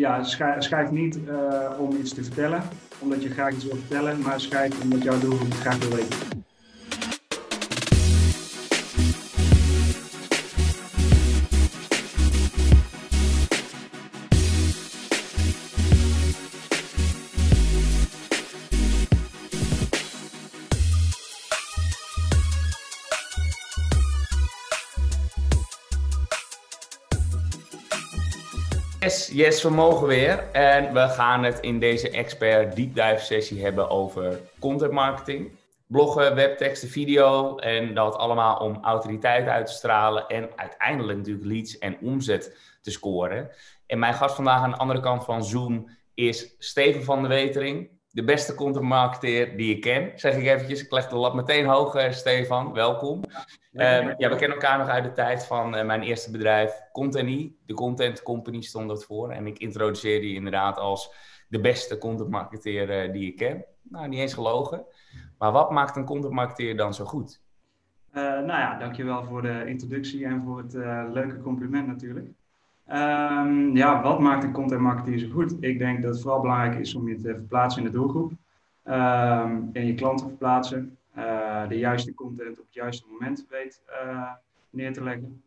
ja, schrijf, niet om iets te vertellen, omdat je graag iets wil vertellen, maar schrijf omdat jouw doelgroep graag wil weten. Yes, yes, we mogen weer. En we gaan het in deze expert deep dive sessie hebben over content marketing. Bloggen, webteksten, video en dat allemaal om autoriteit uit te stralen en uiteindelijk natuurlijk leads en omzet te scoren. En mijn gast vandaag aan de andere kant van Zoom is Steven van der Wetering de beste content marketeer die ik ken, zeg ik eventjes. Ik leg de lat meteen hoog, uh, Stefan. Welkom. Ja, uh, ja, we kennen elkaar nog uit de tijd van uh, mijn eerste bedrijf, Conteny. De Content Company stond dat voor. En ik introduceerde die inderdaad als de beste content marketeer eh, die ik ken. Nou, niet eens gelogen. Maar wat maakt een content marketeer dan zo goed? nou ja, dankjewel voor de introductie en voor het leuke compliment natuurlijk. Um, ja, wat maakt een content marketeer zo goed? Ik denk dat het vooral belangrijk is om je te verplaatsen in de doelgroep. Um, en je klanten verplaatsen. Uh, de juiste content op het juiste moment weet uh, neer te leggen.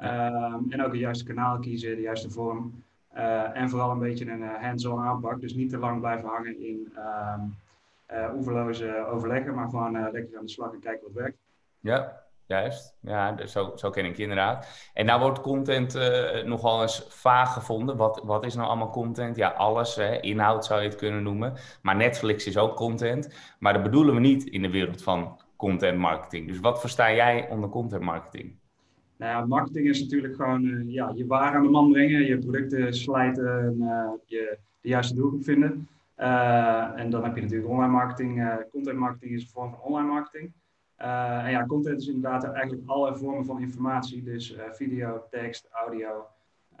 Um, en ook het juiste kanaal kiezen, de juiste vorm. Uh, en vooral een beetje een hands-on aanpak. Dus niet te lang blijven hangen in oeverloze overleggen, maar gewoon lekker aan de slag en kijken wat werkt. Ja, Juist, ja, dus zo, zo ken ik inderdaad. En nou wordt content uh, nogal eens vaag gevonden. Wat, wat is nou allemaal content? Ja, alles, hè? inhoud zou je het kunnen noemen. Maar Netflix is ook content. Maar dat bedoelen we niet in de wereld van content marketing. Dus wat versta jij onder content marketing? Nou ja, marketing is natuurlijk gewoon uh, ja, je waar aan de man brengen, je producten slijten en uh, je de juiste doelgroep vinden. en dan heb je natuurlijk online marketing. content marketing is een vorm van online marketing. Uh, en ja, content is inderdaad eigenlijk alle vormen van informatie. Dus uh, video, tekst, audio,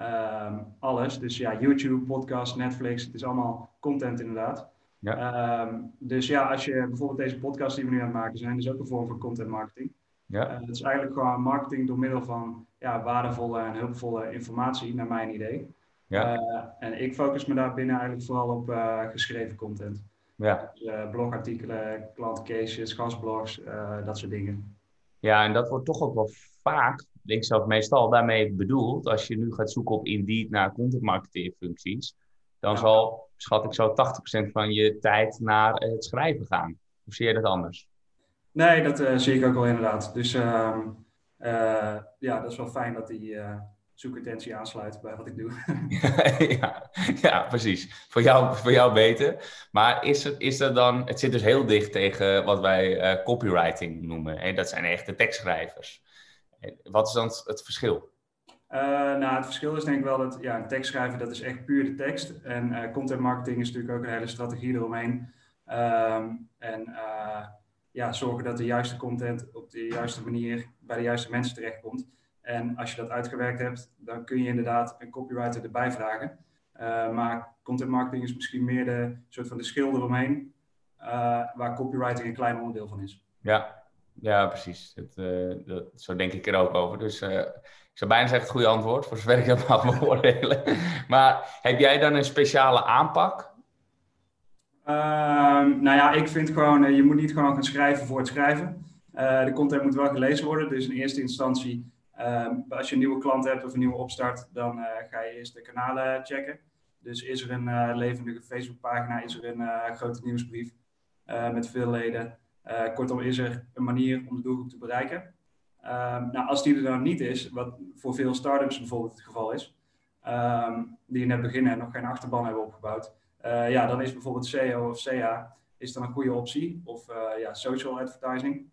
um, alles. Dus ja, YouTube, podcast, Netflix, het is allemaal content inderdaad. Ja. Um, dus ja, als je bijvoorbeeld deze podcast die we nu aan het maken zijn, is ook een vorm van content marketing. Ja. Uh, het is eigenlijk gewoon marketing door middel van ja, waardevolle en hulpvolle informatie, naar mijn idee. Ja. en ik focus me daar binnen eigenlijk vooral op geschreven content. Ja. Dus, uh, blogartikelen, klantcases, gastblogs, uh, dat soort dingen. Ja, en dat wordt toch ook wel vaak, denk ik zelf meestal, daarmee bedoeld. Als je nu gaat zoeken op Indeed naar content marketing functies, dan ja. zal, schat ik zo, 80% van je tijd naar het schrijven gaan. Of zie je dat anders? Nee, dat uh, zie ik ook wel inderdaad. Dus uh, ja, dat is wel fijn dat die zoekintentie aansluit bij wat ik doe. ja, ja, precies. Voor jou, voor jou beter. Maar is er, is er dan, het zit dus heel dicht tegen wat wij uh, copywriting noemen. En dat zijn echte tekstschrijvers. Wat is dan het verschil? Uh, nou, het verschil is denk ik wel dat ja, een tekstschrijver dat is echt puur de tekst. En uh, content marketing is natuurlijk ook een hele strategie eromheen. Um, en ja, zorgen dat de juiste content op de juiste manier bij de juiste mensen terechtkomt. En als je dat uitgewerkt hebt, dan kun je inderdaad een copywriter erbij vragen. Uh, maar content marketing is misschien meer de soort van de schil eromheen, uh, waar copywriting een klein onderdeel van is. Ja, ja precies. Dat, uh, dat, zo denk ik er ook over. Dus ik zou bijna zeggen het goede antwoord, voor zover ik dat mag beoordelen. maar heb jij dan een speciale aanpak? Ehm, nou ja, ik vind gewoon, je moet niet gewoon gaan schrijven voor het schrijven. de content moet wel gelezen worden, dus in eerste instantie Um, als je een nieuwe klant hebt of een nieuwe opstart, dan uh, ga je eerst de kanalen checken. Dus is er een uh, levendige Facebookpagina, is er een uh, grote nieuwsbrief met veel leden. kortom, is er een manier om de doelgroep te bereiken. Um, nou, als die er dan niet is, wat voor veel startups bijvoorbeeld het geval is, um, die net beginnen en nog geen achterban hebben opgebouwd, ja, dan is bijvoorbeeld SEO of SEA is dan een goede optie. Of ja, social advertising.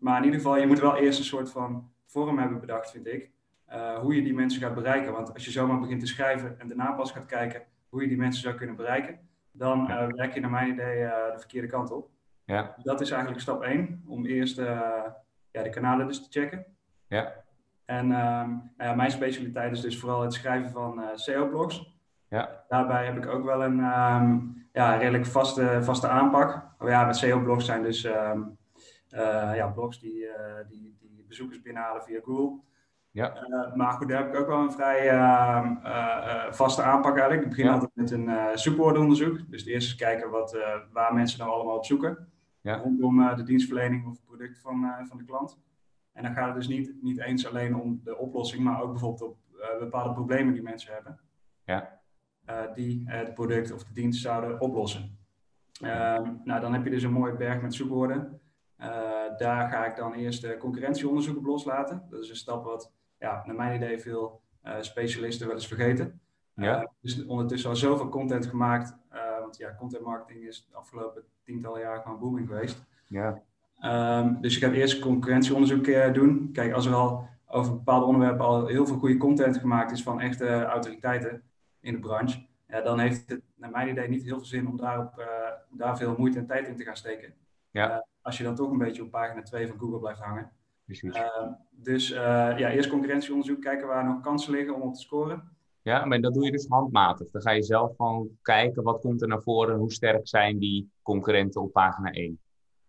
maar in ieder geval, je moet wel eerst een soort van vorm hebben bedacht, vind ik. Uh, hoe je die mensen gaat bereiken. Want als je zomaar begint te schrijven en daarna pas gaat kijken hoe je die mensen zou kunnen bereiken, dan uh, werk je naar mijn idee uh, de verkeerde kant op. Ja. Dat is eigenlijk stap 1, om eerst ja, de kanalen dus te checken. Ja. En um, ja, mijn specialiteit is dus vooral het schrijven van SEO-blogs. Ja. Daarbij heb ik ook wel een um, ja, redelijk vaste, vaste aanpak. Oh ja, met SEO-blogs zijn dus um, ja, blogs die, die bezoekers binnenhalen via Google. Ja. Uh, maar goed, daar heb ik ook wel een vrij uh, uh, vaste aanpak eigenlijk. Ik begin Ja. altijd met een zoekwoordenonderzoek. Dus eerst eens kijken wat, waar mensen nou allemaal op zoeken. Ja. Rondom de dienstverlening of het product van, van de klant. En dan gaat het dus niet, niet eens alleen om de oplossing, maar ook bijvoorbeeld op bepaalde problemen die mensen hebben. Ja. die het product of de dienst zouden oplossen. Ehm, nou, dan heb je dus een mooie berg met zoekwoorden. Daar ga ik dan eerst de concurrentieonderzoek op loslaten. Dat is een stap wat ja, naar mijn idee veel uh, specialisten wel eens vergeten. Ja. Dus ondertussen al zoveel content gemaakt. Want ja, content marketing is de afgelopen tientallen jaar gewoon booming geweest. Ja. Um, dus je gaat eerst concurrentieonderzoek doen. Kijk, als er al over bepaalde onderwerpen al heel veel goede content gemaakt is van echte autoriteiten in de branche, ja, dan heeft het naar mijn idee niet heel veel zin om daarop, daar veel moeite en tijd in te gaan steken. Ja. Als je dan toch een beetje op pagina 2 van Google blijft hangen. Precies. Uh, dus uh, ja, eerst concurrentieonderzoek, kijken waar nog kansen liggen om op te scoren. Ja, maar dat doe je dus handmatig. Dan ga je zelf gewoon kijken wat komt er naar voren, hoe sterk zijn die concurrenten op pagina 1.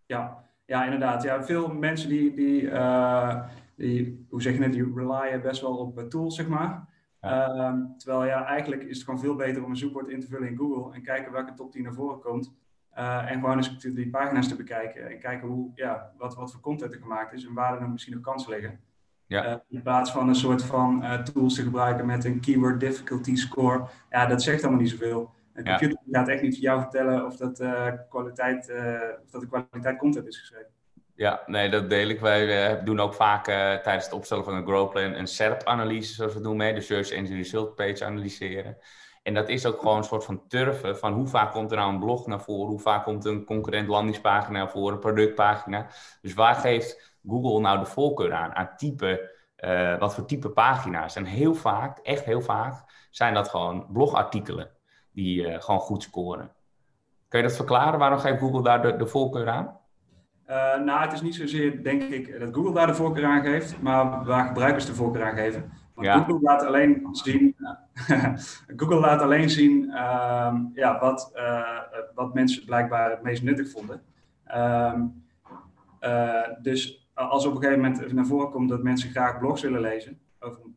Ja, ja inderdaad. Ja, veel mensen die, die, uh, die hoe zeg je het, die relyen best wel op tools, zeg maar. Ja. terwijl ja, eigenlijk is het gewoon veel beter om een zoekwoord in te vullen in Google en kijken welke top 10 naar voren komt. Uh, en gewoon eens die pagina's te bekijken en kijken hoe, ja, wat, wat voor content er gemaakt is en waar er misschien nog kansen liggen. Ja. Uh, in plaats van een soort van uh, tools te gebruiken met een keyword difficulty score. Ja, dat zegt allemaal niet zoveel. Een Ja. computer gaat echt niet jou vertellen of dat, kwaliteit, of dat de kwaliteit content is geschreven. Ja, nee, dat deel ik. Wij doen ook vaak tijdens het opstellen van een growth plan een SERP-analyse, zoals we noemen, hè, de Search Engine Result Page analyseren. En dat is ook gewoon een soort van turven van hoe vaak komt er nou een blog naar voren, hoe vaak komt een concurrent landingspagina naar voren, een productpagina. Dus waar geeft Google nou de voorkeur aan, aan type, uh, wat voor type pagina's? En heel vaak, echt heel vaak, zijn dat gewoon blogartikelen die uh, gewoon goed scoren. Kun je dat verklaren? Waarom geeft Google daar de, de voorkeur aan? Uh, nou, het is niet zozeer, denk ik, dat Google daar de voorkeur aan geeft, maar waar gebruikers de voorkeur aan geven. Want Ja. Google laat alleen zien, Google laat alleen zien ehm, ja, wat, eh, wat mensen blijkbaar het meest nuttig vonden. Ehm, eh, dus als op een gegeven moment naar voren komt dat mensen graag blogs willen lezen, over een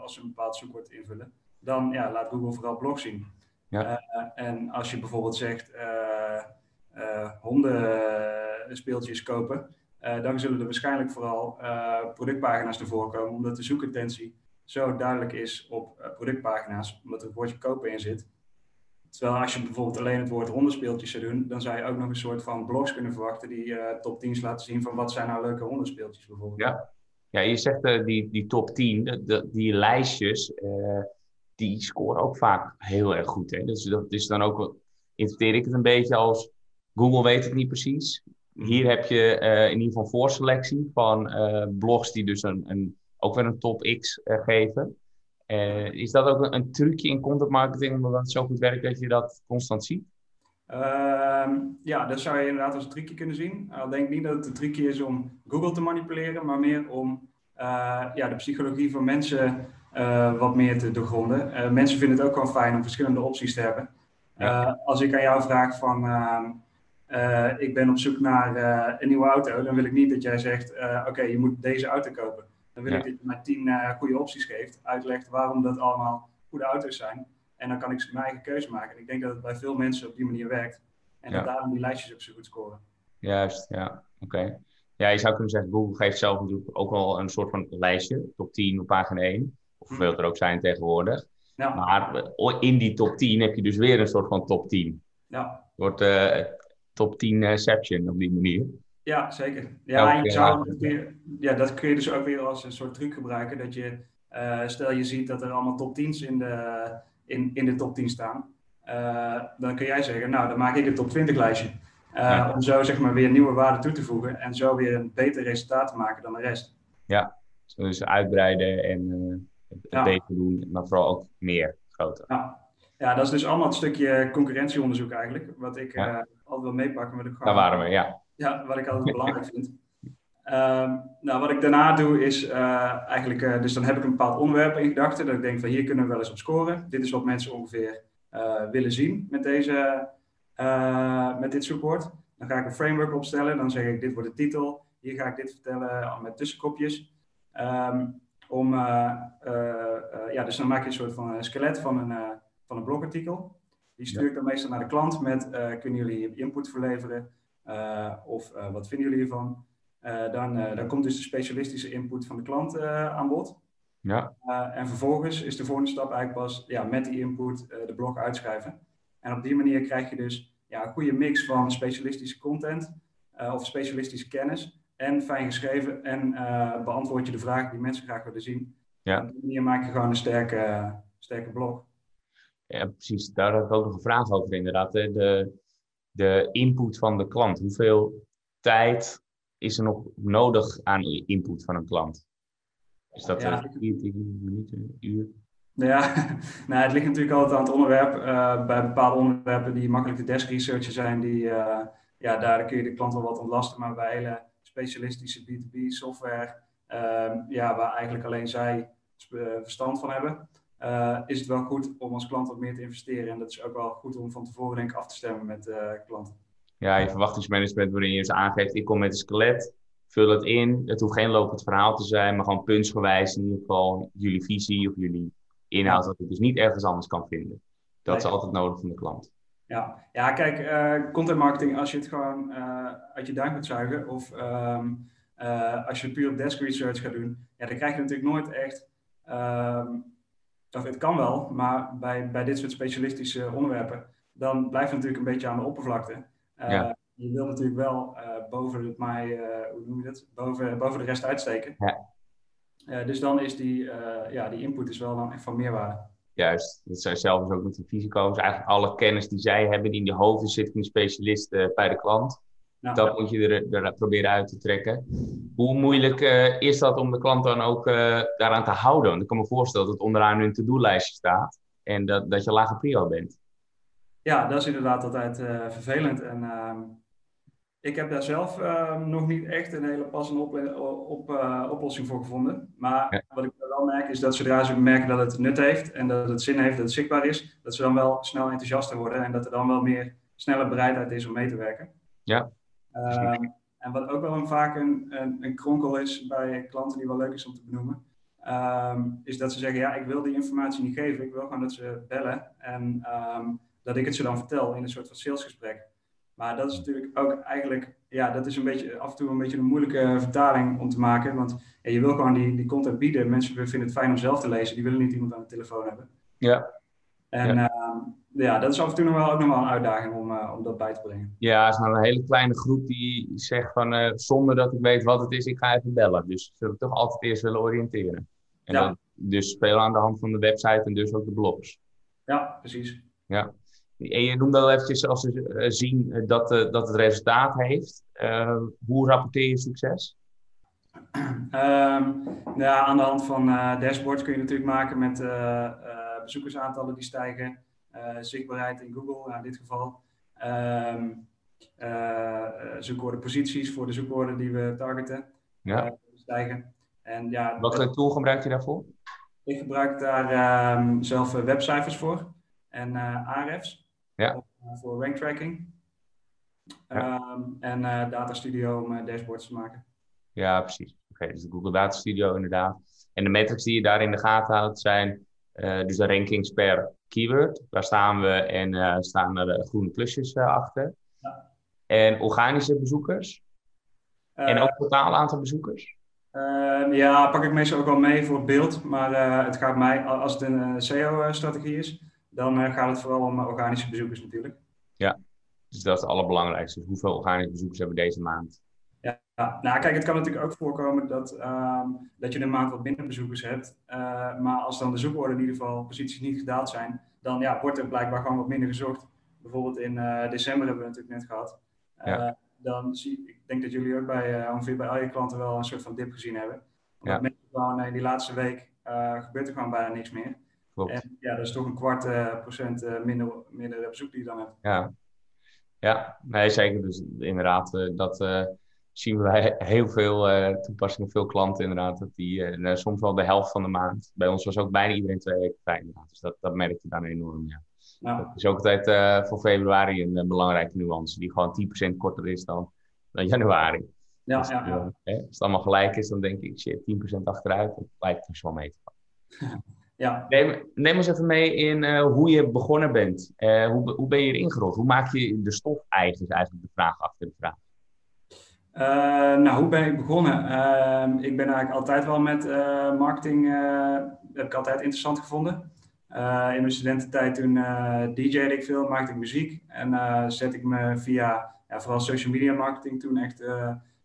als ze een bepaald zoekwoord invullen, dan ja, laat Google vooral blogs zien. Ja. Eh, en als je bijvoorbeeld zegt eh, hondenspeeltjes kopen, dan zullen er waarschijnlijk vooral productpagina's naar voren komen, omdat de zoekintentie zo duidelijk is op productpagina's, omdat er het woordje kopen in zit. Terwijl als je bijvoorbeeld alleen het woord hondenspeeltjes zou doen, dan zou je ook nog een soort van blogs kunnen verwachten die eh, top 10's laten zien van wat zijn nou leuke hondenspeeltjes bijvoorbeeld. Ja. Ja, je zegt eh, die, die top 10, de, de- die lijstjes, eh, die scoren ook vaak heel erg goed. Hè? Dus dat is dan ook, interpreteer ik het een beetje als, Google weet het niet precies. Hier heb je eh, in ieder geval voorselectie van eh, blogs die dus een, een, ook weer een top X eh, geven. Eh, is dat ook een, een trucje in content marketing, omdat het zo goed werkt dat je dat constant ziet? Ehm, ja, dat zou je inderdaad als een trucje kunnen zien. Al denk ik niet dat het een trucje is om Google te manipuleren, maar meer om eh, ja, de psychologie van mensen eh, wat meer te doorgronden. Mensen vinden het ook gewoon fijn om verschillende opties te hebben. Ja. Als ik aan jou vraag van ehm, eh, ik ben op zoek naar een nieuwe auto, dan wil ik niet dat jij zegt oké, je moet deze auto kopen. Dan wil Ja. ik dat je mij tien eh, goede opties geeft, uitlegt waarom dat allemaal goede auto's zijn. En dan kan ik mijn eigen keuze maken. En ik denk dat het bij veel mensen op die manier werkt. En Ja. dat daarom die lijstjes ook zo goed scoren. Juist, ja, oké. Ja, je zou kunnen zeggen, Google geeft zelf natuurlijk ook wel een soort van lijstje, top 10 op pagina 1, of Hm. hoeveel er ook zijn tegenwoordig. Ja, Maar eh, in die top 10 heb je dus weer een soort van top 10. ja. Het wordt eh, top 10ception op die manier. Ja zeker. Ja, en je zou weer, ja, dat kun je dus ook weer als een soort truc gebruiken. Dat je, eh, stel je ziet dat er allemaal top 10's in de, in, in de top 10 staan. eh, dan kun jij zeggen, nou, dan maak ik een top 20 lijstje. Eh, Ja. Om zo zeg maar weer nieuwe waarden toe te voegen. En zo weer een beter resultaat te maken dan de rest. Dus uitbreiden en het Ja. beter doen, maar vooral ook meer, groter. Ja. ja, dat is dus allemaal het stukje concurrentieonderzoek eigenlijk. Wat ik Ja. altijd wil meepakken. Daar waren we, ja. Ja, wat ik altijd belangrijk vind. Ehm, nou, wat ik daarna doe is eh, eigenlijk, eh, dus dan heb ik een bepaald onderwerp in gedachten. Dat ik denk van hier kunnen we wel eens op scoren. Dit is wat mensen ongeveer eh, willen zien met, deze, met dit zoekwoord. Dan ga ik een framework opstellen. Dan zeg ik dit wordt de titel. Hier ga ik dit vertellen met tussenkopjes. Ehm, om, ja, dus dan maak je een soort van skelet van een, van een blogartikel. Die stuur ik dan meestal naar de klant met, kunnen jullie input verleveren? Of wat vinden jullie hiervan? dan, dan komt dus de specialistische input van de klant aan bod. Ja. en vervolgens is de volgende stap eigenlijk pas ja, met die input de blog uitschrijven. En op die manier krijg je dus ja, een goede mix van specialistische content of specialistische kennis en fijn geschreven en uh, beantwoord je de vragen die mensen graag willen zien. Ja. op die manier maak je gewoon een sterke, sterke blog. Ja, precies. Daar heb ik ook nog een vraag over inderdaad. De, de input van de klant. Hoeveel tijd is er nog nodig aan input van een klant? Is dat ja, 14 minuten, uur? Ja, nou, het ligt natuurlijk altijd aan het onderwerp. Uh, bij bepaalde onderwerpen die makkelijk de desk researcher zijn, die, uh, ja, daar kun je de klant wel wat ontlasten. Maar bij hele specialistische B2B software, uh, ja, waar eigenlijk alleen zij eh, verstand van hebben, uh, is het wel goed om als klant wat meer te investeren. En dat is ook wel goed om van tevoren denk ik af te stemmen met uh, klanten. Ja, je verwachtingsmanagement waarin je dus aangeeft, ik kom met een skelet, vul het in. Het hoeft geen lopend verhaal te zijn, maar gewoon puntsgewijs in ieder geval jullie visie of jullie inhoud, dat ik dus niet ergens anders kan vinden. Dat is altijd nodig van de klant. Ja, ja kijk, uh, content marketing, als je het gewoon uh, uit je duim moet zuigen, of um, uh, als je puur op desk research gaat doen, ja, dan krijg je natuurlijk nooit echt, um, of het kan wel, maar bij, bij dit soort specialistische onderwerpen, dan blijft het natuurlijk een beetje aan de oppervlakte. Ja. Je wil natuurlijk wel boven het mij, hoe noem je dat, boven, boven de rest uitsteken. Ja. dus dan is die, ja, die input is wel dan echt van meerwaarde. Juist, dat zij zelf dus ook met de fysico's. Eigenlijk alle kennis die zij hebben, die in de hoofden zit van de specialisten bij de klant. Nou, dat moet je er, er, proberen uit te trekken. Hoe moeilijk uh, is dat om de klant dan ook uh, daaraan te houden? Want ik kan me voorstellen dat het onderaan hun to-do-lijstje staat en dat, dat je lage prio bent. Ja, dat is inderdaad altijd uh, vervelend. En ehm, ik heb daar zelf uh, nog niet echt een hele passende op, op, oplossing voor gevonden. Maar ja. wat ik wel merk is dat zodra ze merken dat het nut heeft en dat het zin heeft, dat het zichtbaar is, dat ze dan wel snel enthousiaster worden en dat er dan wel meer snelle bereidheid is om mee te werken. Ja. En wat ook wel een, vaak een, een, een, kronkel is bij klanten die wel leuk is om te benoemen, ehm, is dat ze zeggen, ja, ik wil die informatie niet geven, ik wil gewoon dat ze bellen en um, dat ik het ze dan vertel in een soort van salesgesprek. Maar dat is natuurlijk ook eigenlijk, ja, dat is een beetje af en toe een beetje een moeilijke vertaling om te maken. Want ja, je wil gewoon die, die content bieden. Mensen vinden het fijn om zelf te lezen, die willen niet iemand aan de telefoon hebben. Ja. En ja, uh, ja dat is af en toe nog wel, ook nog wel een uitdaging om, uh, om dat bij te brengen. Ja, het is nou een hele kleine groep die zegt van uh, zonder dat ik weet wat het is, ik ga even bellen. Dus ze zullen toch altijd eerst willen oriënteren. En ja. dan, dus spelen aan de hand van de website en dus ook de blogs. Ja, precies. Ja. En je noemde al eventjes als we zien dat, dat het resultaat heeft. Uh, hoe rapporteer je succes? Um, ja, aan de hand van dashboards kun je natuurlijk maken met bezoekersaantallen die stijgen, zichtbaarheid in Google nou, in dit geval, um, zoekwoordenposities voor de zoekwoorden die we targeten ja. stijgen. En, ja, Welke tool gebruik je daarvoor? Ik gebruik daar um, zelf webcijfers voor en Ahrefs ja. voor rank tracking. Ja. Um, en uh, Data Studio om uh, dashboards te maken. Ja, precies. Oké, okay, dus de Google Data Studio inderdaad. En de metrics die je daar in de gaten houdt zijn uh, dus de rankings per keyword. Waar staan we en staan er groene plusjes achter. Ja. En organische bezoekers. en ook totaal aantal bezoekers. Ehm, ja, pak ik meestal ook wel mee voor het beeld. Maar het gaat mij, als het een SEO-strategie is, dan gaat het vooral om organische bezoekers natuurlijk. Ja, dus dat is het allerbelangrijkste. Dus hoeveel organische bezoekers hebben we deze maand? Ja, nou kijk, het kan natuurlijk ook voorkomen dat, um, dat je een maand wat minder bezoekers hebt. Uh, maar als dan de zoekwoorden in ieder geval posities niet gedaald zijn, dan ja, wordt er blijkbaar gewoon wat minder gezocht. Bijvoorbeeld in uh, december hebben we natuurlijk net gehad. Uh, ja. Dan zie ik denk dat jullie ook bij ongeveer bij al je klanten wel een soort van dip gezien hebben. Omdat ja. mensen gewoon in die laatste week gebeurt er gewoon bijna niks meer. Klopt. En ja, dat is toch een kwart procent minder, minder bezoek die je dan hebt. Ja, ja nee, zeker. Dus inderdaad, dat zien we heel veel toepassingen, veel klanten inderdaad. Dat die nou, soms wel de helft van de maand. Bij ons was ook bijna iedereen twee weken vrij inderdaad. Dus dat, dat merk je dan enorm, ja. Nou. Dat is ook altijd voor februari een belangrijke nuance. Die gewoon 10% korter is dan, dan januari. Ja, dus, ja, ja. Hè, als het allemaal gelijk is, dan denk ik, shit, 10% achteruit, dat lijkt dus wel mee te vallen. ja. Neem, neem ons even mee in uh, hoe je begonnen bent. Uh, hoe, hoe ben je erin gerold? Hoe maak je de stof eigen, is eigenlijk de vraag achter de vraag. Uh, nou, hoe ben ik begonnen? Ehm, ik ben eigenlijk altijd wel met marketing, heb ik altijd interessant gevonden. in mijn studententijd toen DJ'de ik veel, maakte ik muziek en zet ik me via ja, vooral social media marketing toen echt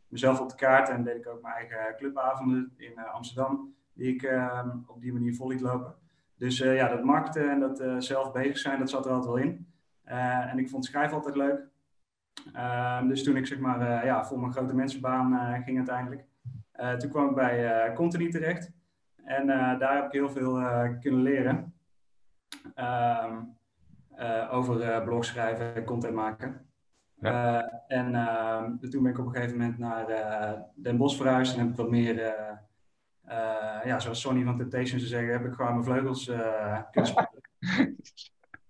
mezelf op de kaart en deed ik ook mijn eigen clubavonden in Amsterdam die ik ehm, op die manier vol liet lopen. Dus eh, ja, dat markten en dat eh, zelf bezig zijn, dat zat er altijd wel in. Eh, en ik vond schrijven altijd leuk. Ehm, dus toen ik zeg maar ja, voor mijn grote mensenbaan ging uiteindelijk, toen kwam ik bij Contini terecht. En daar heb ik heel veel kunnen leren. Ehm, over blog schrijven, content maken. Ja. en toen ben ik op een gegeven moment naar Den Bosch verhuisd en heb ik wat meer ja, zoals Sonny van Temptation zou zeggen, heb ik gewoon mijn vleugels kunnen spelen.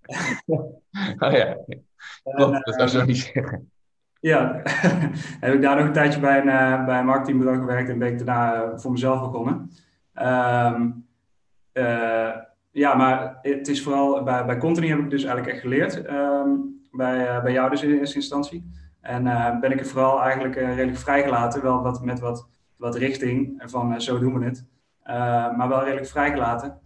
oh ja, Klopt, dat zou zo niet zeggen. Ja, heb ik daar nog een tijdje bij een, uh, bij een marketingbureau gewerkt en ben ik daarna voor mezelf begonnen. Um, ja, maar het is vooral bij, bij Contini heb ik dus eigenlijk echt geleerd. Um, bij, bij jou dus in eerste instantie. En ben ik er vooral eigenlijk redelijk vrijgelaten, wel wat, met wat wat richting van zo doen we het. Maar wel redelijk vrijgelaten.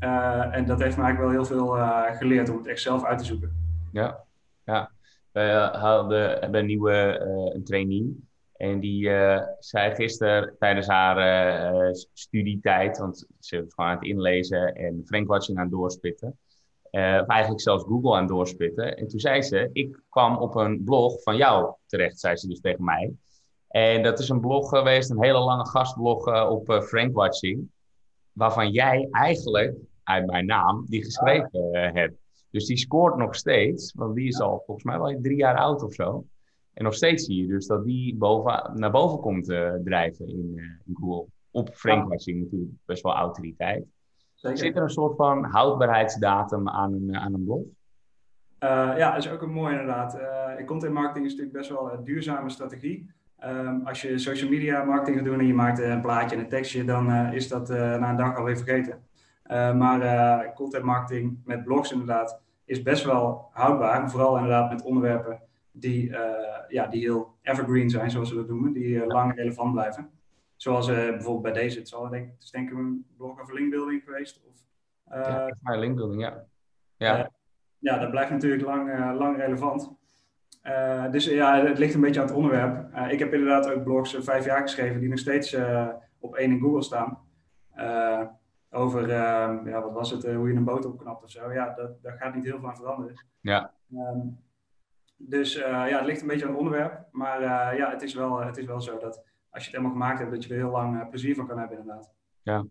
Uh, en dat heeft me eigenlijk wel heel veel geleerd om het echt zelf uit te zoeken. Ja, ja. We hadden hebben een nieuwe een trainee. En die zei gisteren tijdens haar studietijd, want ze was gewoon aan het inlezen en Frankwatching aan het doorspitten. of eigenlijk zelfs Google aan het doorspitten. En toen zei ze, ik kwam op een blog van jou terecht, zei ze dus tegen mij. En dat is een blog geweest, een hele lange gastblog op Frankwatching. Waarvan jij eigenlijk, uit mijn naam, die geschreven uh, hebt. Dus die scoort nog steeds, want die is al volgens mij wel drie jaar oud of zo. En nog steeds zie je dus dat die boven, naar boven komt drijven in, in, Google. Op Frankwatching natuurlijk best wel autoriteit. Zeker. Zit er een soort van houdbaarheidsdatum aan een, aan een blog? ja, dat is ook een mooi inderdaad. content marketing is natuurlijk best wel een duurzame strategie. Um, als je social media marketing gaat doen en je maakt een plaatje en een tekstje, dan uh, is dat uh, na een dag alweer vergeten. Uh, maar content marketing met blogs inderdaad is best wel houdbaar. Vooral inderdaad met onderwerpen die, ja, die heel evergreen zijn, zoals we dat noemen. Die lang relevant blijven. Zoals bijvoorbeeld bij deze. Het, zal, denk, het is denk ik een blog over linkbuilding geweest. Of, ja, linkbuilding, ja. Ja. ja, dat blijft natuurlijk lang, lang relevant. Uh, dus ja, het ligt een beetje aan het onderwerp. Uh, ik heb inderdaad ook blogs uh, vijf jaar geschreven die nog steeds op één in Google staan. over, ja, wat was het, hoe je een boot opknapt of zo. Ja, dat, daar gaat niet heel veel aan veranderen. Ja. Um, dus ja, het ligt een beetje aan het onderwerp. Maar ja, het is, wel, het is wel zo dat als je het helemaal gemaakt hebt, dat je er heel lang plezier van kan hebben inderdaad. Ja.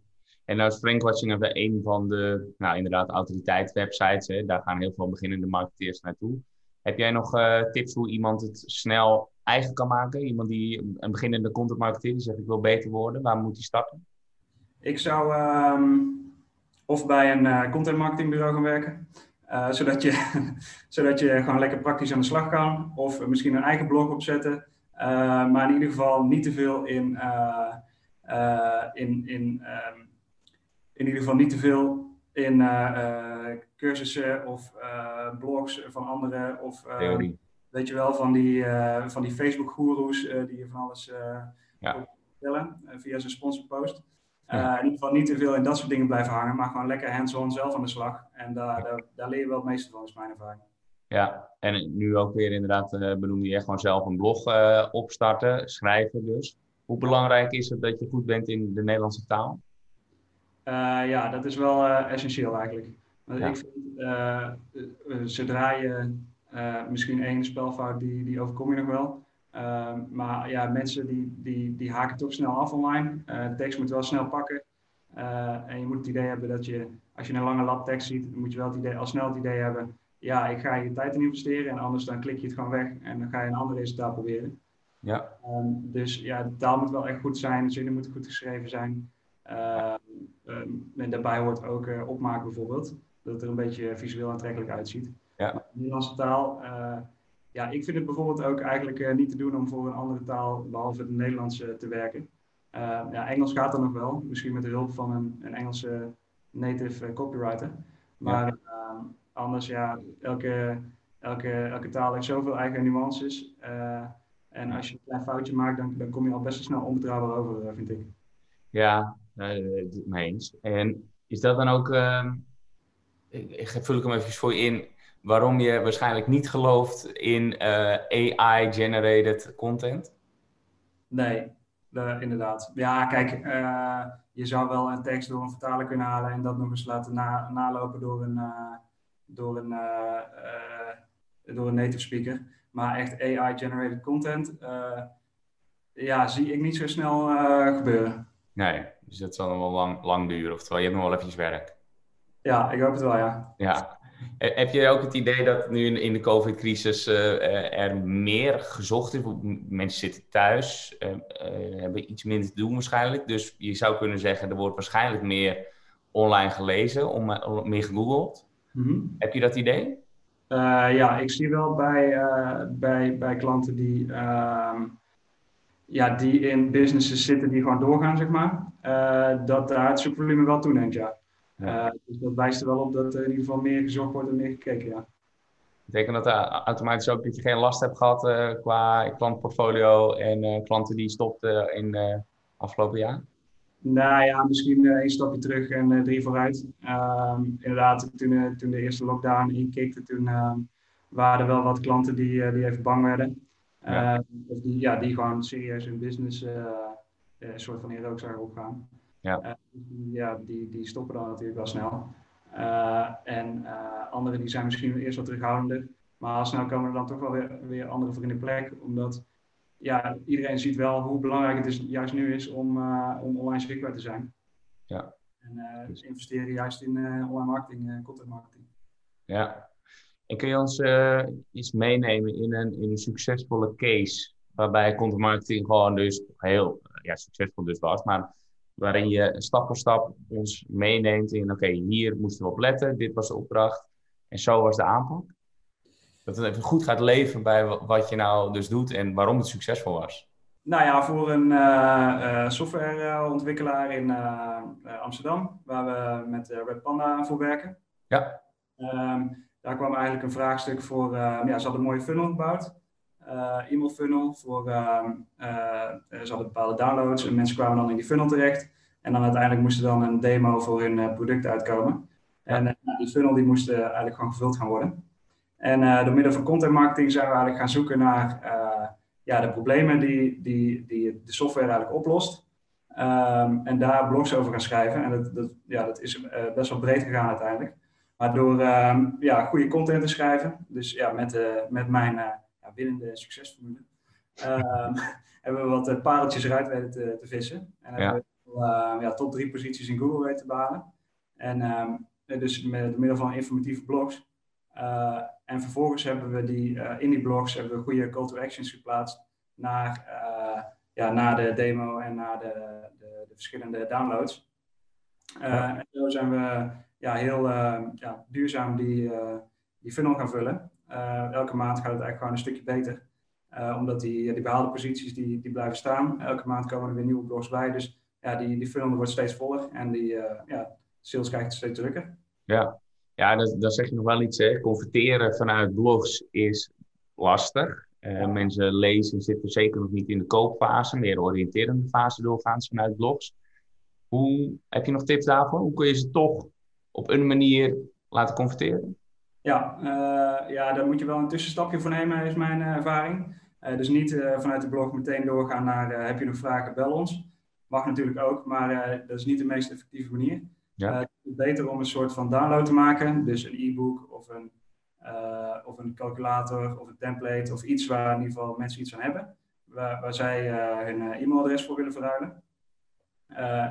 En nou is Frankwatching een van de, nou inderdaad, autoriteitswebsites. Hè. Daar gaan heel veel beginnende marketeers naartoe. Heb jij nog uh, tips hoe iemand het snel eigen kan maken? Iemand die een beginnende content marketeer die zegt ik wil beter worden, waar moet hij starten? Ik zou um, of bij een uh, content marketingbureau gaan werken. Uh, zodat, je, zodat je gewoon lekker praktisch aan de slag kan. Of misschien een eigen blog opzetten. maar in ieder geval niet te veel in, in, in, um, in ieder geval niet te veel in cursussen of uh, blogs van anderen. Of uh, weet je wel, van die, uh, van die Facebook-goeroes die je van alles ja. vertellen via zijn sponsorpost. Ja. in ieder geval niet te veel in dat soort dingen blijven hangen, maar gewoon lekker hands-on zelf aan de slag. En daar, daar, daar, leer je wel het meeste van, is mijn ervaring. Ja, en nu ook weer inderdaad benoem je echt gewoon zelf een blog opstarten, schrijven dus. Hoe belangrijk is het dat je goed bent in de Nederlandse taal? Ja, dat is wel essentieel eigenlijk. Want ik vind, uh, zodra je misschien één spelfout, die, die overkom je nog wel. Ehm, maar ja, mensen die, die, die haken toch snel af online. de tekst moet wel snel pakken. en je moet het idee hebben dat je, als je een lange lab tekst ziet, moet je wel het idee, al snel het idee hebben, ja, ik ga je tijd in investeren en anders dan klik je het gewoon weg en dan ga je een ander resultaat proberen. Ja. Um, dus ja, de taal moet wel echt goed zijn, de zinnen moeten goed geschreven zijn. Um, en daarbij hoort ook uh, opmaken bijvoorbeeld dat het er een beetje visueel aantrekkelijk uitziet. Ja. de Nederlandse taal, uh, ja, ik vind het bijvoorbeeld ook eigenlijk niet te doen om voor een andere taal, behalve het Nederlands, te werken. ja, Engels gaat er nog wel, misschien met de hulp van een, een Engelse native copywriter. Maar ehm, anders, ja, elke, elke, elke taal heeft zoveel eigen nuances. en als je een klein foutje maakt, dan, dan kom je al best wel snel onbetrouwbaar over, vind ik. Ja, mee eens. En is dat dan ook, uh, ik vul ik hem even voor je in, waarom je waarschijnlijk niet gelooft in uh, AI-generated content? Nee, inderdaad. Ja, kijk, uh, je zou wel een tekst door een vertaler kunnen halen en dat nog eens laten na, nalopen door een, uh, door, een, door een native speaker. Maar echt AI-generated content, ja, zie ik niet zo snel gebeuren. Nee, dus dat zal nog wel lang, lang duren. Oftewel, je hebt nog wel eventjes werk. Ja, ik hoop het wel, ja. Ja. Heb je ook het idee dat nu in de COVID-crisis uh, er meer gezocht is? Mensen zitten thuis, uh, uh, hebben iets minder te doen waarschijnlijk. Dus je zou kunnen zeggen, er wordt waarschijnlijk meer online gelezen, om, meer gegoogeld. Mm Heb je dat idee? ja, ik zie wel bij, bij, bij klanten die ehm, ja, die in businesses zitten die gewoon doorgaan, zeg maar, dat daar het zoekvolume wel toeneemt, ja. ja. Uh, dus dat wijst er wel op dat er in ieder geval meer gezocht wordt en meer gekeken, ja. Betekent dat uh, automatisch ook dat je geen last hebt gehad qua klantportfolio en klanten die stopten in afgelopen jaar? Nou ja, misschien één stapje terug en drie vooruit. Ehm, inderdaad, toen, toen de eerste lockdown inkikte, toen ehm, waren er wel wat klanten die, die even bang werden. Ja. Eh, of die, ja, die gewoon serieus hun business eh, eh, een soort van zagen opgaan. Ja. die, ja, die, die stoppen dan natuurlijk wel snel. en anderen die zijn misschien eerst wat terughoudender. Maar al snel komen er dan toch wel weer, weer anderen voor in de plek. Omdat ja, iedereen ziet wel hoe belangrijk het is, juist nu is om, om online zichtbaar te zijn. Ja. En uh, investeren juist in online marketing, content marketing. Ja, en kun je ons uh, iets meenemen in een, in een succesvolle case, waarbij content marketing gewoon dus heel ja, succesvol dus was, maar waarin je stap voor stap ons meeneemt in, oké, hier moesten we op letten, dit was de opdracht en zo was de aanpak? Dat het even goed gaat leven bij wat je nou dus doet en waarom het succesvol was. Nou ja, voor een uh, softwareontwikkelaar in Amsterdam, waar we met Red Panda voor werken. Ja. Ehm, daar kwam eigenlijk een vraagstuk voor. Uh, ja, ze hadden een mooie funnel gebouwd. Uh, e-mail funnel. Voor, uh, ze hadden bepaalde downloads en mensen kwamen dan in die funnel terecht. En dan uiteindelijk moest er dan een demo voor hun product uitkomen. En die funnel die moest eigenlijk gewoon gevuld gaan worden. En door middel van content marketing zijn we eigenlijk gaan zoeken naar ja, de problemen die, die, die de software eigenlijk oplost. Um, en daar blogs over gaan schrijven. En dat, dat, ja, dat is best wel breed gegaan uiteindelijk. Maar door ehm, ja, goede content te schrijven, dus ja, met, uh, met mijn winnende succesformule, uh, hebben we wat uh, pareltjes eruit weten te, te vissen. En ja. hebben we ja, top drie posities in Google weten te behalen. En um, dus met, door middel van informatieve blogs. en vervolgens hebben we die, in die blogs hebben we goede call to actions geplaatst naar, ja, naar de demo en naar de, de, de verschillende downloads. En zo zijn we ja, heel uh, ja, duurzaam die, die funnel gaan vullen. Uh, elke maand gaat het eigenlijk gewoon een stukje beter. omdat die, die behaalde posities die, die blijven staan. Elke maand komen er weer nieuwe blogs bij. Dus ja, die, die funnel wordt steeds voller en die ja, sales krijgt steeds drukker. Ja, ja dan zeg je nog wel iets. Hè. Converteren vanuit blogs is lastig. Mensen lezen zitten zeker nog niet in de koopfase, meer de oriënterende fase doorgaans vanuit blogs. Hoe, heb je nog tips daarvoor? Hoe kun je ze toch op een manier laten converteren? Ja, uh, ja, daar moet je wel een tussenstapje voor nemen, is mijn uh, ervaring. Uh, dus niet vanuit de blog meteen doorgaan naar heb je nog vragen, bel ons. Mag natuurlijk ook, maar dat is niet de meest effectieve manier. Ja. het is beter om een soort van download te maken, dus een e-book of een, of een calculator of een template of iets waar in ieder geval mensen iets aan hebben, waar, waar zij hun e-mailadres voor willen verruilen.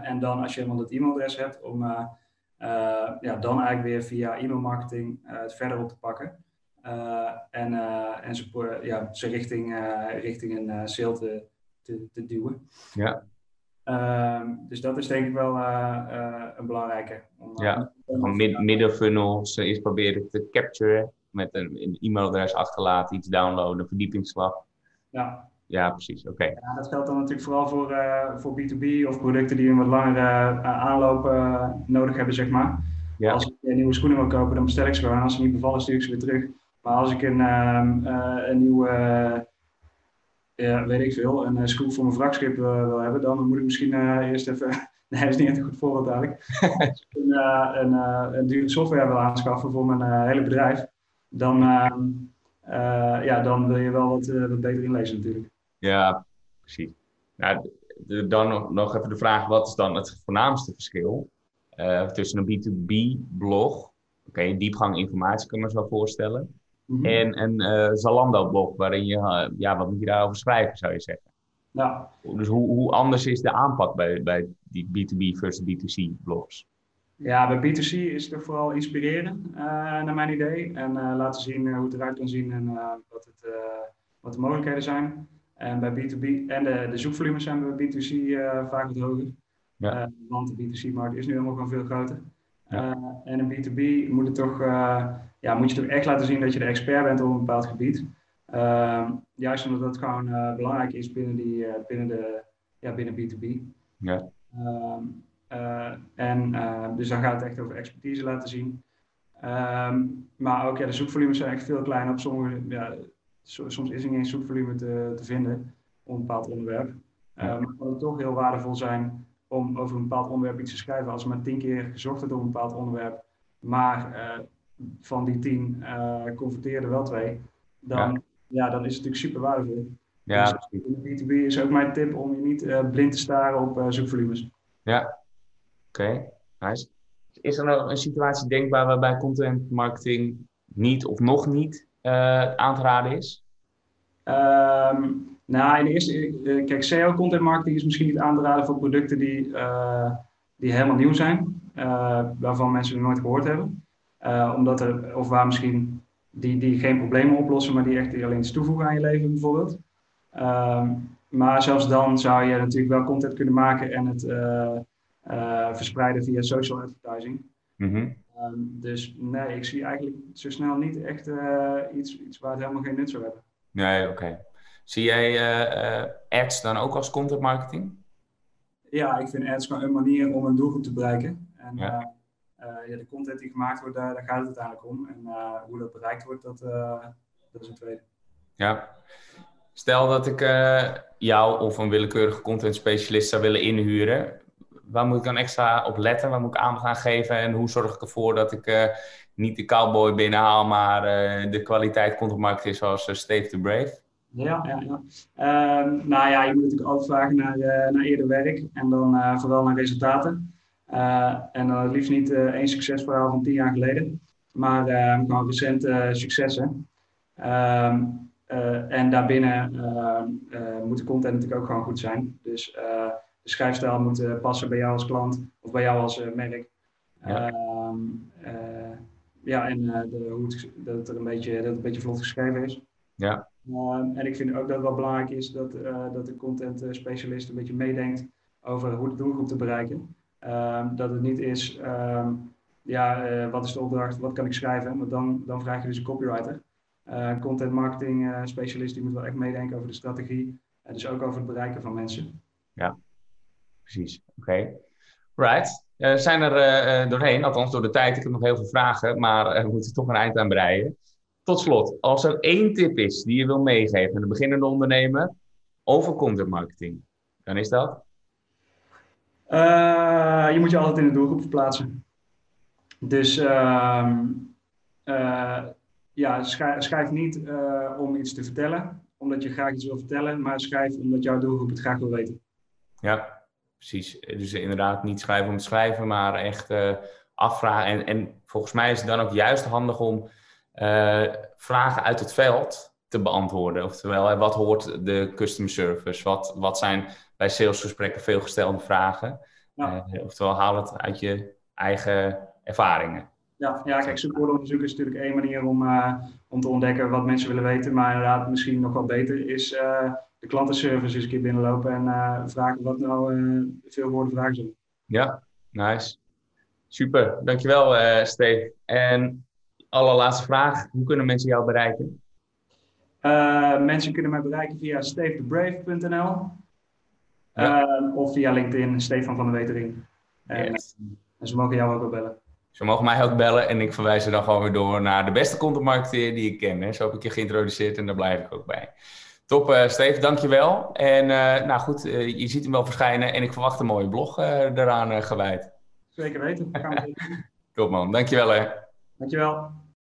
en dan als je helemaal het e-mailadres hebt, om ja, dan eigenlijk weer via e-mailmarketing uh, het verder op te pakken. Uh, en en ze, ja, ze richting, richting een sale te, te, te, duwen. Ja. Ehm, dus dat is denk ik wel een belangrijke. Om, ja, van mid middenfunnel ze eerst proberen te capturen. met een, een e-mailadres achterlaten, iets downloaden, een verdiepingsslag. Ja. Ja, precies. Oké. Ja, dat geldt dan natuurlijk vooral voor, uh, voor B2B of producten die een wat langere uh, aanloop uh, nodig hebben, zeg maar. Ja. Als ik nieuwe schoenen wil kopen, dan bestel ik ze gewoon. Als ze niet bevallen, stuur ik ze weer terug. Maar als ik een, ehm, een nieuwe, ja, weet ik veel, een schroef voor mijn vrachtschip wil hebben, dan moet ik misschien eerst even Nee, dat is niet echt een goed voorbeeld eigenlijk. Als ik een, een, een dure software wil aanschaffen voor mijn hele bedrijf, dan, ehm, ja, dan wil je wel wat, wat beter inlezen natuurlijk. Ja, precies. Nou, dan nog, nog even de vraag, wat is dan het voornaamste verschil uh, tussen een B2B-blog, oké, diepgang informatie kan je me zo voorstellen, mm -hmm. en een uh, Zalando-blog, waarin je, uh, ja, wat moet je daarover schrijven, zou je zeggen? Ja. Dus hoe, hoe anders is de aanpak bij, bij die B2B versus B2C-blogs? Ja, bij B2C is het vooral inspireren, naar mijn idee, en laten zien hoe het eruit kan zien en wat, het, wat de mogelijkheden zijn. En bij B2B en de, de zoekvolumes zijn bij B2C uh, vaak wat hoger. Ja. Uh, want de B2C-markt is nu helemaal gewoon veel groter. Ja. Uh, en in B2B moet, het toch, ja, moet je toch echt laten zien dat je de expert bent op een bepaald gebied. Ehm, juist omdat dat gewoon belangrijk is binnen, die, binnen, de, ja, binnen B2B. Ja. Ehm, en dus dan gaat het echt over expertise laten zien. Ehm, maar ook ja, de zoekvolumes zijn echt veel kleiner op sommige. Ja, soms is er geen zoekvolume te, te vinden op een bepaald onderwerp. Uh, maar het kan toch heel waardevol zijn om over een bepaald onderwerp iets te schrijven. Als er maar tien keer gezocht wordt op een bepaald onderwerp, maar uh, van die tien uh, converteerden wel twee, dan, ja. ja. dan is het natuurlijk super waardevol. Ja. Dus in B2B is ook mijn tip om je niet uh, blind te staren op zoekvolumes. Ja, oké, okay. nice. Is er nou een situatie denkbaar waarbij content marketing niet of nog niet aan te raden is? Um, nou, in de eerste, uh, kijk, SEO content marketing is misschien niet aan te raden voor producten die, uh, die helemaal nieuw zijn, waarvan mensen er nooit gehoord hebben. omdat er, of waar misschien die, die geen problemen oplossen, maar die echt alleen iets toevoegen aan je leven, bijvoorbeeld. Um, maar zelfs dan zou je natuurlijk wel content kunnen maken en het verspreiden via social advertising. Mm -hmm. Um, dus nee, ik zie eigenlijk zo snel niet echt uh, iets, iets waar het helemaal geen nut zou hebben. Nee, oké. Okay. Zie jij uh, uh, ads dan ook als content marketing? Ja, ik vind ads gewoon een manier om een doelgroep te bereiken. En ja. ja de content die gemaakt wordt, daar, daar gaat het uiteindelijk om. En hoe dat bereikt wordt, dat, dat is een tweede. Ja. Stel dat ik jou of een willekeurige content specialist zou willen inhuren waar moet ik dan extra op letten? Waar moet ik aandacht aan geven? En hoe zorg ik ervoor dat ik uh, niet de cowboy binnenhaal, maar uh, de kwaliteit content market is zoals uh, Steve the Brave? Ja, ja, ja. Um, nou ja, je moet natuurlijk altijd vragen naar, naar eerder werk en dan vooral naar resultaten. en dan het liefst niet één succesverhaal van tien jaar geleden, maar gewoon recente successen. Um, en daarbinnen moet de content natuurlijk ook gewoon goed zijn. Dus de schrijfstijl moet passen bij jou als klant of bij jou als uh, merk. Ja, uh, ja en de, hoe het, dat, het er een beetje, dat het een beetje vlot geschreven is. Ja. Ehm, en ik vind ook dat het wel belangrijk is dat, dat de content specialist een beetje meedenkt over hoe de doelgroep te bereiken. Ehm, dat het niet is, ja, wat is de opdracht, wat kan ik schrijven? Want dan, dan vraag je dus een copywriter. content marketing specialist die moet wel echt meedenken over de strategie. en dus ook over het bereiken van mensen. Ja, precies. Oké. Okay. Right. Uh, zijn er uh, doorheen, althans door de tijd. Ik heb nog heel veel vragen, maar we moeten toch een eind aan breien. Tot slot, als er één tip is die je wil meegeven aan de beginnende ondernemer over content marketing, dan is dat? Je moet je altijd in de doelgroep verplaatsen. Dus ehm, ja, schrijf, schrijf niet om iets te vertellen, omdat je graag iets wil vertellen, maar schrijf omdat jouw doelgroep het graag wil weten. Ja, precies. Dus inderdaad niet schrijven om te schrijven, maar echt uh, afvragen. En, en volgens mij is het dan ook juist handig om uh, vragen uit het veld te beantwoorden. Oftewel, wat hoort de customer service? Wat, wat zijn bij salesgesprekken veel gestelde vragen? Ja. Uh, oftewel, haal het uit je eigen ervaringen. Ja, ja kijk, zoekwoordenonderzoek is natuurlijk één manier om, om te ontdekken wat mensen willen weten. Maar inderdaad, misschien nog wel beter is de klantenservice eens een keer binnenlopen en uh, vragen wat nou uh, veel woorden vragen zijn. Ja, nice. Super, dankjewel uh, Steve. En allerlaatste vraag. Hoe kunnen mensen jou bereiken? Uh, mensen kunnen mij bereiken via stevethebrave.nl ja. uh, of via LinkedIn, Stefan van der Wetering. Yes. en, ze mogen jou ook wel bellen. Ze mogen mij ook bellen en ik verwijs ze dan gewoon weer door naar de beste contentmarketeer die ik ken. Hè. Zo heb ik je geïntroduceerd en daar blijf ik ook bij. Top, uh, Steve, dankjewel. En nou goed, je ziet hem wel verschijnen en ik verwacht een mooie blog daaraan gewijd. Zeker weten. Top man, dankjewel hè. Dankjewel.